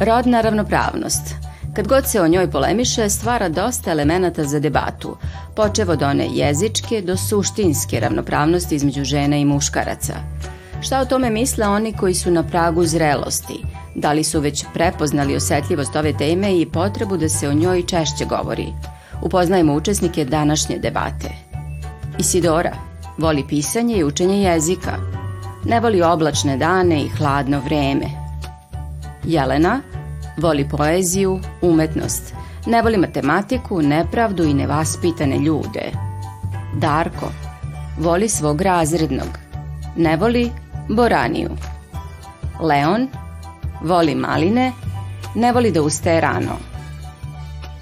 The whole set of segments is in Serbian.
Rodna ravnopravnost. Kad god se o njoj polemiše, stvara dosta elemenata za debatu, počev od one jezičke do suštinske ravnopravnosti između žena i muškaraca. Šta o tome misle oni koji su na pragu zrelosti? Da li su već prepoznali osetljivost ove teme i potrebu da se o njoj češće govori? Upoznajemo učesnike današnje debate. Isidora voli pisanje i učenje jezika. Ne voli oblačne dane i hladno vreme. Jelena voli poeziju, umetnost. Ne voli matematiku, nepravdu i nevaspitane ljude. Darko voli svog razrednog. Ne voli boraniju. Leon voli maline, ne voli da ustaje rano.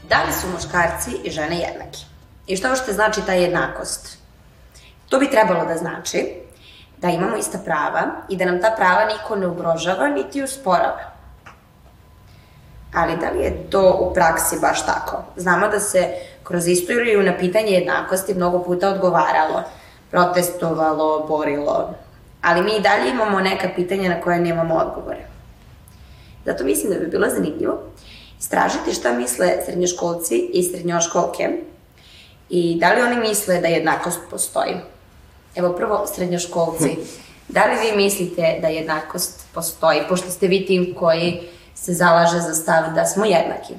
Da li su muškarci i žene jednaki? I što uopšte znači ta jednakost? To bi trebalo da znači da imamo ista prava i da nam ta prava niko ne ugrožava niti usporava. Ali da li je to u praksi baš tako? Znamo da se kroz istoriju na pitanje jednakosti mnogo puta odgovaralo, protestovalo, borilo, ali mi i dalje imamo neka pitanja na koje nemamo odgovore. Zato mislim da bi bilo zanimljivo istražiti šta misle srednjoškolci i srednjoškolke i da li oni misle da jednakost postoji. Evo prvo, srednjoškolci, da li vi mislite da jednakost postoji, pošto ste vi tim koji se zalaže za stav da smo jednaki?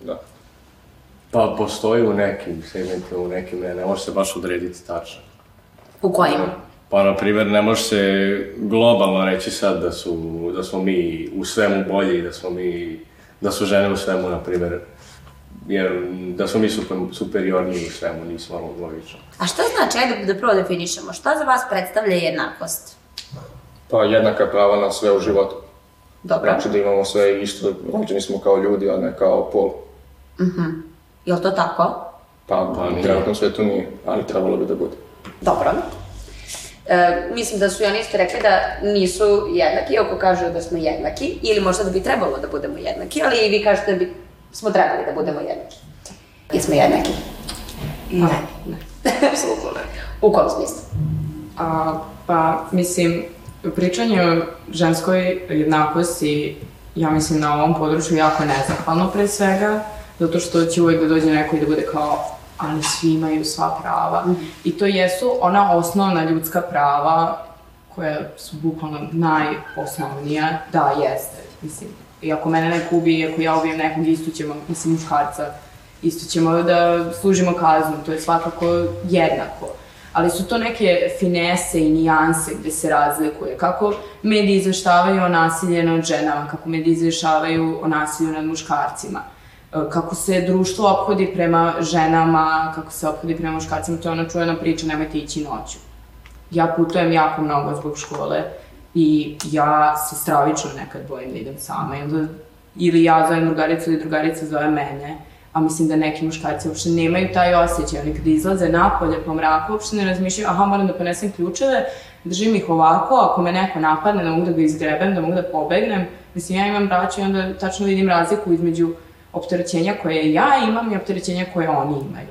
Da. Pa postoji u nekim segmentima, u nekim ne, ne može se baš odrediti tačno. U kojim? Pa, na primjer, ne može se globalno reći sad da, su, da smo mi u svemu bolji, da smo mi, da su žene u svemu, na primjer, jer da smo mi super, superiorniji u svemu, nismo logično. A šta znači, ajde da prvo definišemo, šta za vas predstavlja jednakost? Pa jednaka prava na sve u životu. Dobro. Znači da imamo sve isto, rođeni smo kao ljudi, a ne kao pol. Je li to tako? Pa, Pa nije. trenutno svetu nije, ali trebalo bi da bude. Dobro. E, mislim da su i oni isto rekli da nisu jednaki, iako kažu da smo jednaki, ili možda da bi trebalo da budemo jednaki, ali i vi kažete da bi smo trebali da budemo jednaki. Jesmo jednaki? Ne, ne, apsolutno ne. U kom smislu? A, pa, mislim, pričanje o ženskoj jednakosti, ja mislim, na ovom području jako nezahvalno pre svega, zato što će uvek da dođe neko i da bude kao ali svi imaju sva prava. I to jesu ona osnovna ljudska prava koja su bukvalno najosnovnija. Da, jeste. Mislim, i ako mene neko ubije, i ako ja ubijem nekog, isto ćemo, mislim, muškarca, isto ćemo da služimo kaznu, to je svakako jednako. Ali su to neke finese i nijanse gde se razlikuje. Kako mediji izveštavaju o nasilju nad ženama, kako mediji izveštavaju o nasilju nad muškarcima e, kako se društvo ophodi prema ženama, kako se ophodi prema muškarcima, to je ona čujena priča, nemojte ići noću. Ja putujem jako mnogo zbog škole i ja se stravično nekad bojim da idem sama. I onda, ili ja zovem drugaricu ili drugarica zove mene, a mislim da neki muškarci uopšte nemaju taj osjećaj. Oni kada izlaze napolje po mraku, uopšte ne razmišljaju, aha, moram da ponesem ključeve, držim ih ovako, ako me neko napadne, da mogu da ga izgrebem, da mogu da pobegnem. Mislim, ja imam braću i onda tačno vidim razliku između opterećenja koje ja imam i opterećenja koje oni imaju.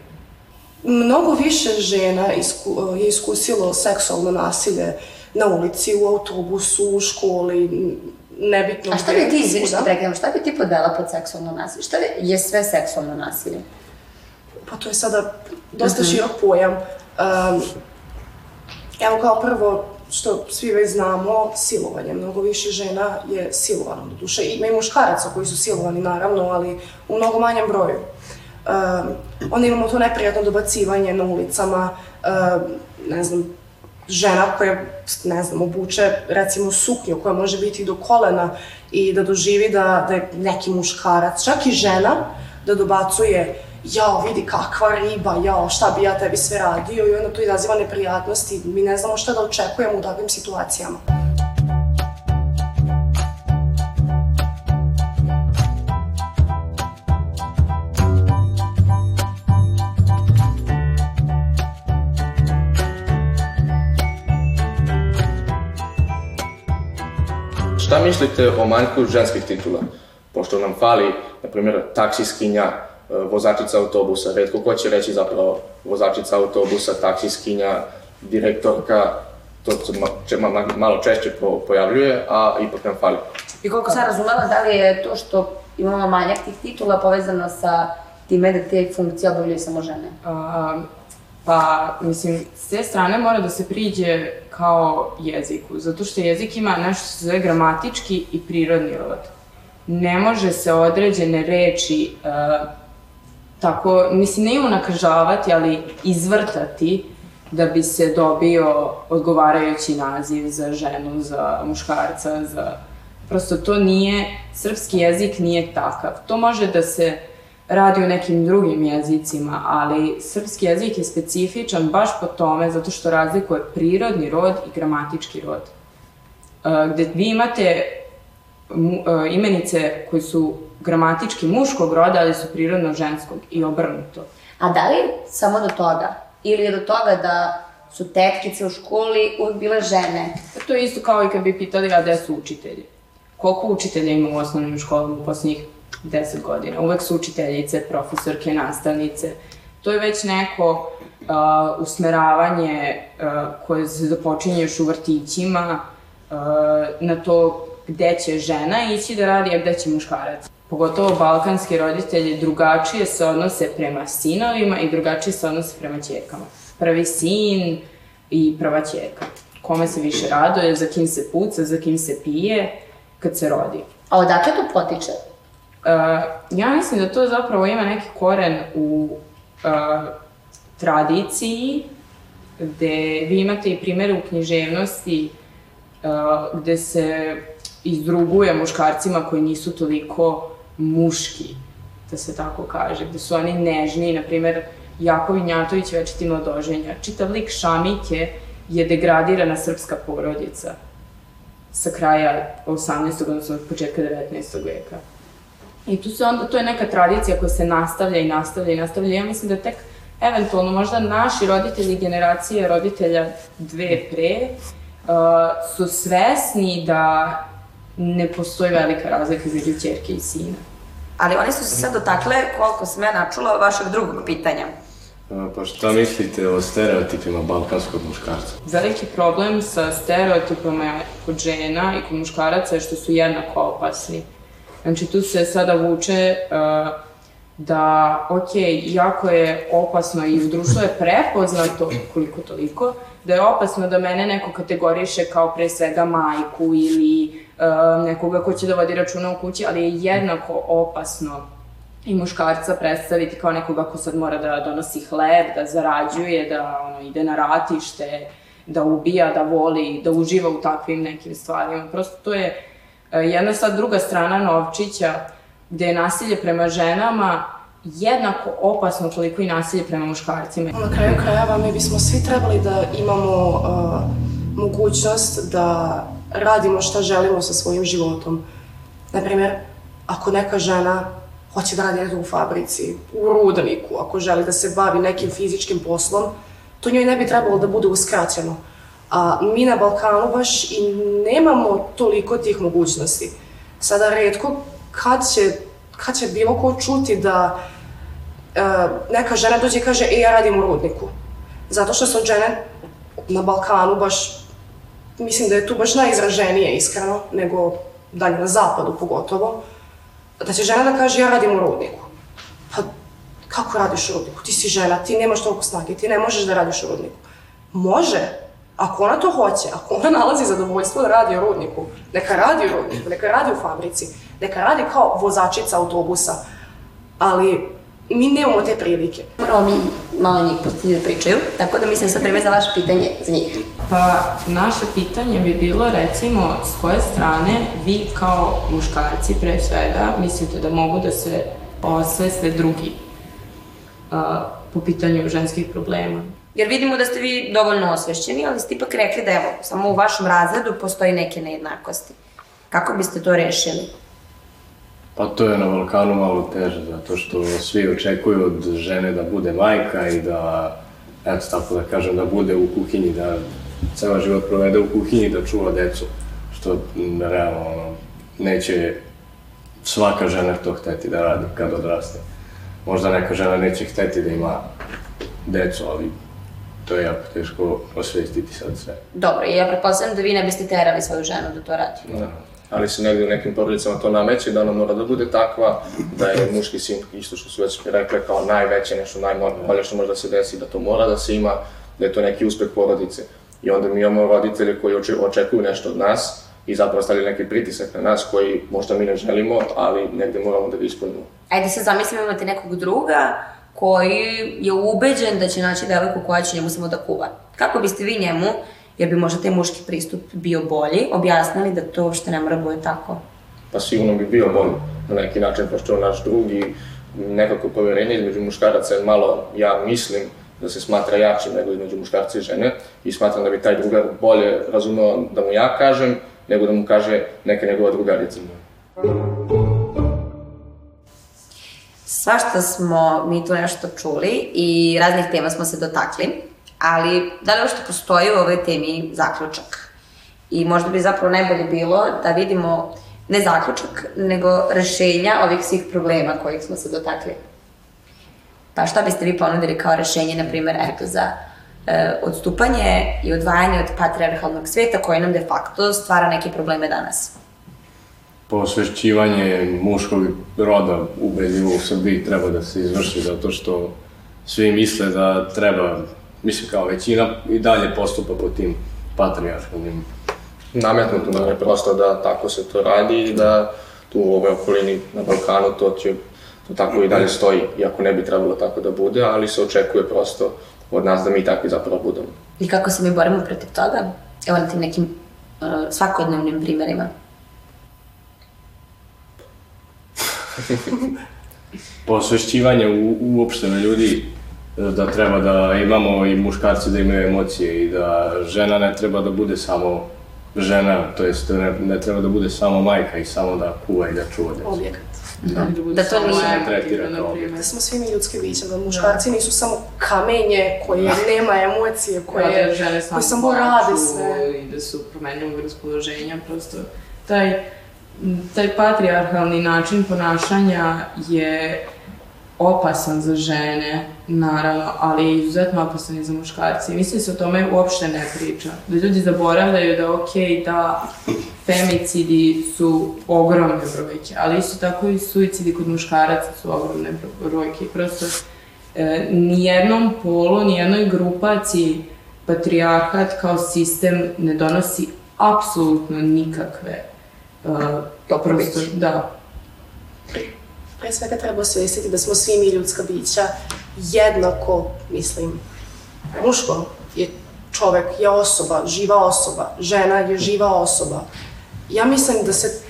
Mnogo više žena isku, je iskusilo seksualno nasilje na ulici, u autobusu, u školi, nebitno A šta bi ti, izvini što svuda. prekidam, šta bi ti podela pod seksualno nasilje? Šta je sve seksualno nasilje? Pa to je sada dosta širok pojam. Um, evo kao prvo, što svi već znamo, silovanje. Mnogo više žena je silovano, do duše. Ima i muškaraca koji su silovani, naravno, ali u mnogo manjem broju. Um, onda imamo to neprijatno dobacivanje na ulicama, um, ne znam, žena koja, ne znam, obuče recimo suknju koja može biti do kolena i da doživi da, da je neki muškarac, čak i žena, da dobacuje jao, vidi kakva riba, jao, šta bi ja tebi sve radio i onda to izaziva neprijatnosti. Mi ne znamo šta da očekujemo u takvim situacijama. Šta mislite o manjku ženskih titula? Pošto nam fali, na primjer, taksiskinja, e, vozačica autobusa, redko ko će reći zapravo vozačica autobusa, taksiskinja, direktorka, to se ma, če, ma, malo češće po, pojavljuje, a ipak nam fali. I koliko sam razumela, da li je to što imamo manjak tih titula povezano sa time da te funkcije obavljaju samo žene? A, pa, mislim, s te strane mora da se priđe kao jeziku, zato što jezik ima nešto što se zove gramatički i prirodni rod. Ne može se određene reči uh, tako, mislim, ne unakažavati, ali izvrtati da bi se dobio odgovarajući naziv za ženu, za muškarca, za... Prosto to nije, srpski jezik nije takav. To može da se radi u nekim drugim jezicima, ali srpski jezik je specifičan baš po tome zato što razlikuje prirodni rod i gramatički rod. Uh, gde vi imate uh, imenice koje su gramatički muškog roda, ali su prirodno ženskog i obrnuto. A da li samo do toga? Ili do toga da su tetkice u školi uvijek bile žene? To je isto kao i kad bi pitali, a gde su učitelji? Koliko učitelja ima u osnovnim školama u poslednjih 10 godina? Uvek su učiteljice, profesorke, nastavnice. To je već neko uh, usmeravanje uh, koje se započinje još u vrtićima uh, na to gde će žena ići da radi, a gde će muškarac. Pogotovo balkanski roditelji drugačije se odnose prema sinovima i drugačije se odnose prema ćerkama. Prvi sin i prva ćerka. Kome se više raduje, za kim se puca, za kim se pije kad se rodi. A odakle to potiče? Uh, ja mislim da to zapravo ima neki koren u uh, tradiciji, gde vi imate i primere u književnosti uh, gde se izdruguje muškarcima koji nisu toliko muški, da se tako kaže, gde su oni nežni, na primer, Jakov Injatović večiti mladoženja. Čitav lik Šamike je degradirana srpska porodica sa kraja 18. odnosno od početka 19. veka. I tu se onda, to je neka tradicija koja se nastavlja i nastavlja i nastavlja. Ja mislim da tek eventualno možda naši roditelji, generacije roditelja dve pre, uh, su svesni da ne postoji velika razlika između ćerke i sina. Ali oni su se sad dotakle, koliko sam ja načula, vašeg drugog pitanja. Pa šta mislite o stereotipima balkanskog muškarca? Veliki problem sa stereotipama kod žena i kod muškaraca je što su jednako opasni. Znači tu se sada vuče uh, da, ok, jako je opasno i u društvu je prepoznato, koliko toliko, da je opasno da mene neko kategoriše kao pre svega majku ili uh, nekoga ko će da vodi računa u kući, ali je jednako opasno i muškarca predstaviti kao nekoga ko sad mora da donosi hleb, da zarađuje, da ono, ide na ratište, da ubija, da voli, da uživa u takvim nekim stvarima. Prosto to je jedna sad druga strana novčića gde je nasilje prema ženama jednako opasno koliko i nasilje prema muškarcima. Na kraju krajeva mi bismo svi trebali da imamo uh, mogućnost da radimo šta želimo sa svojim životom. Naprimjer, ako neka žena hoće da radi u fabrici, u rudniku, ako želi da se bavi nekim fizičkim poslom, to njoj ne bi trebalo da bude uskraćeno. A mi na Balkanu baš i nemamo toliko tih mogućnosti. Sada redko kad će, kad će bilo ko čuti da e, neka žena dođe i kaže, e, ja radim u rudniku. Zato što su žene na Balkanu baš, mislim da je tu baš najizraženije iskreno, nego dalje na zapadu pogotovo, da će žena da kaže ja radim u rudniku. Pa kako radiš u rudniku? Ti si žena, ti nemaš toliko snage, ti ne možeš da radiš u rudniku. Može, ako ona to hoće, ako ona nalazi zadovoljstvo da radi u rudniku, neka radi u rudniku, neka radi u fabrici, neka radi kao vozačica autobusa, ali mi nemamo te prilike. Moramo mi malo njih pustiti da pričaju, tako da mislim sad vreme za vaše pitanje za njih. Pa, naše pitanje bi bilo, recimo, s koje strane vi kao muškarci, pre svega, mislite da mogu da se osveste drugi a, po pitanju ženskih problema? Jer vidimo da ste vi dovoljno osvešćeni, ali ste ipak rekli da evo, samo u vašem razredu postoji neke nejednakosti. Kako biste to rešili? Pa to je na Balkanu malo teže, zato što svi očekuju od žene da bude majka i da, eto tako da kažem, da bude u kuhinji, da ceo život provede u kuhinji, da čuva decu. što realno ono, neće svaka žena to hteti da radi kad odraste. Možda neka žena neće hteti da ima decu, ali to je jako teško osvestiti sad sve. Dobro, i ja pretpostavljam da vi ne biste terali svoju ženu da to radi. Da. Ali se negdje u nekim porodicama to nameće, da ona mora da bude takva, da je muški sin, isto što su već rekle, kao najveće, nešto najbolje što može da se desi, da to mora da se ima, da je to neki uspeh porodice. I onda mi imamo roditelje koji oče- očekuju nešto od nas i zapravo stavljaju neki pritisak na nas koji možda mi ne želimo, ali negde moramo da ga ispunimo. Ajde se zamislimo imate nekog druga koji je ubeđen da će naći devojku koja će njemu samo da kuva. Kako biste vi njemu, jer bi možda taj muški pristup bio bolji, objasnili da to uopšte ne mora da bude tako? pa sigurno bi bio bolji na neki način, pošto naš drugi nekako poverenje između muškaraca je malo, ja mislim, da se smatra jačim nego između muškarca i žene i smatram da bi taj drugar bolje razumeo da mu ja kažem, nego da mu kaže neka njegova drugarica. Svašta smo mi tu nešto čuli i raznih tema smo se dotakli, ali da li uopšte postoji u ovoj temi zaključak? I možda bi zapravo najbolje bilo da vidimo ne zaključak, nego rešenja ovih svih problema kojih smo se dotakli. Pa šta biste vi ponudili kao rešenje, na primjer, eto, za e, odstupanje i odvajanje od patriarhalnog sveta koji nam de facto stvara neke probleme danas? Posvešćivanje muškog roda ubedljivo u Srbiji treba da se izvrši zato što svi misle da treba, mislim kao većina i dalje postupa po tim patrijarhalnim Nametnuto nam je prosto da tako se to radi i da tu u ovoj okolini na Balkanu to će to tako i dalje stoji, iako ne bi trebalo tako da bude, ali se očekuje prosto od nas da mi takvi zapravo budemo. I kako se mi borimo protiv toga? Evo na tim nekim uh, svakodnevnim primjerima. posvešćivanje u, uopšte na ljudi e, da treba da imamo i muškarci da imaju emocije i da žena ne treba da bude samo žena, to jest ne, ne treba da bude samo majka i samo da kuva i da čuva decu. Objekat. Da. Da to nije- ne tretira kao objekat. Da smo svi mi ljudski bića, da muškarci nisu samo kamenje koje nema emocije, koje, da žene koje samo samo rade sve. i da su promenljivog raspoloženja, prosto taj, taj patrijarhalni način ponašanja je opasan za žene, naravno, ali je izuzetno opasan i za muškarce. I mislim da se o tome uopšte ne priča. Da ljudi zaboravljaju da ok, da femicidi su ogromne brojke, ali isto tako i suicidi kod muškaraca su ogromne bro- brojke. Prosto e, nijednom polu, nijednoj grupaciji patrijarhat kao sistem ne donosi apsolutno nikakve uh, Dobrobiti. prosto- Da, Pre svega treba osvestiti da smo svi mi ljudska bića jednako, mislim, muško je čovek, je osoba, živa osoba, žena je živa osoba. Ja mislim da se,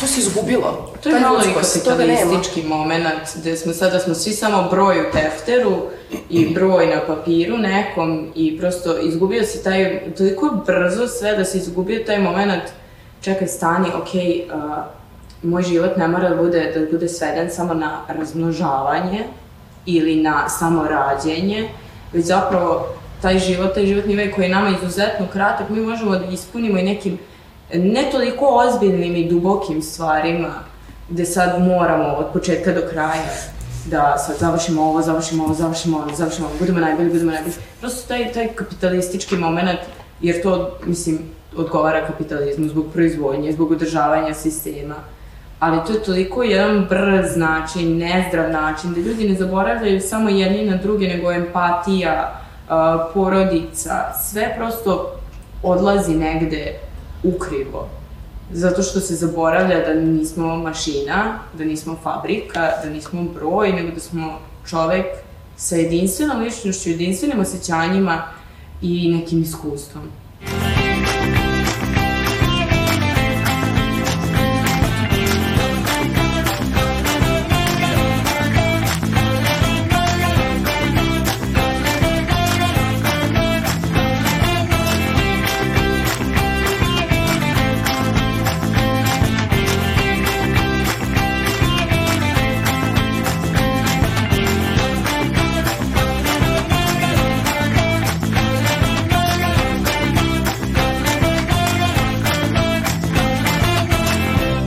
to se izgubilo. To je Ta malo i kapitalistički moment, gde smo sada smo svi samo broj u tefteru i broj na papiru nekom i prosto izgubio se taj, toliko brzo sve da se izgubio taj moment, čekaj stani, ok, uh, moj život ne mora da bude, da bude sveden samo na razmnožavanje ili na samo rađenje, već zapravo taj život, taj životni vek koji je nama izuzetno kratak, mi možemo da ispunimo i nekim ne toliko ozbiljnim i dubokim stvarima, gde sad moramo od početka do kraja da sad završimo ovo, završimo ovo, završimo ovo, završimo ovo, budemo najbolji, budemo najbolji. Prosto taj, taj kapitalistički moment, jer to, mislim, odgovara kapitalizmu zbog proizvodnje, zbog održavanja sistema. Ali to je toliko jedan brz način, nezdrav način, da ljudi ne zaboravljaju samo jedni na druge, nego empatija, porodica, sve prosto odlazi negde ukrivo. Zato što se zaboravlja da nismo mašina, da nismo fabrika, da nismo broj, nego da smo čovek sa jedinstvenom ličnošću, jedinstvenim osjećanjima i nekim iskustvom.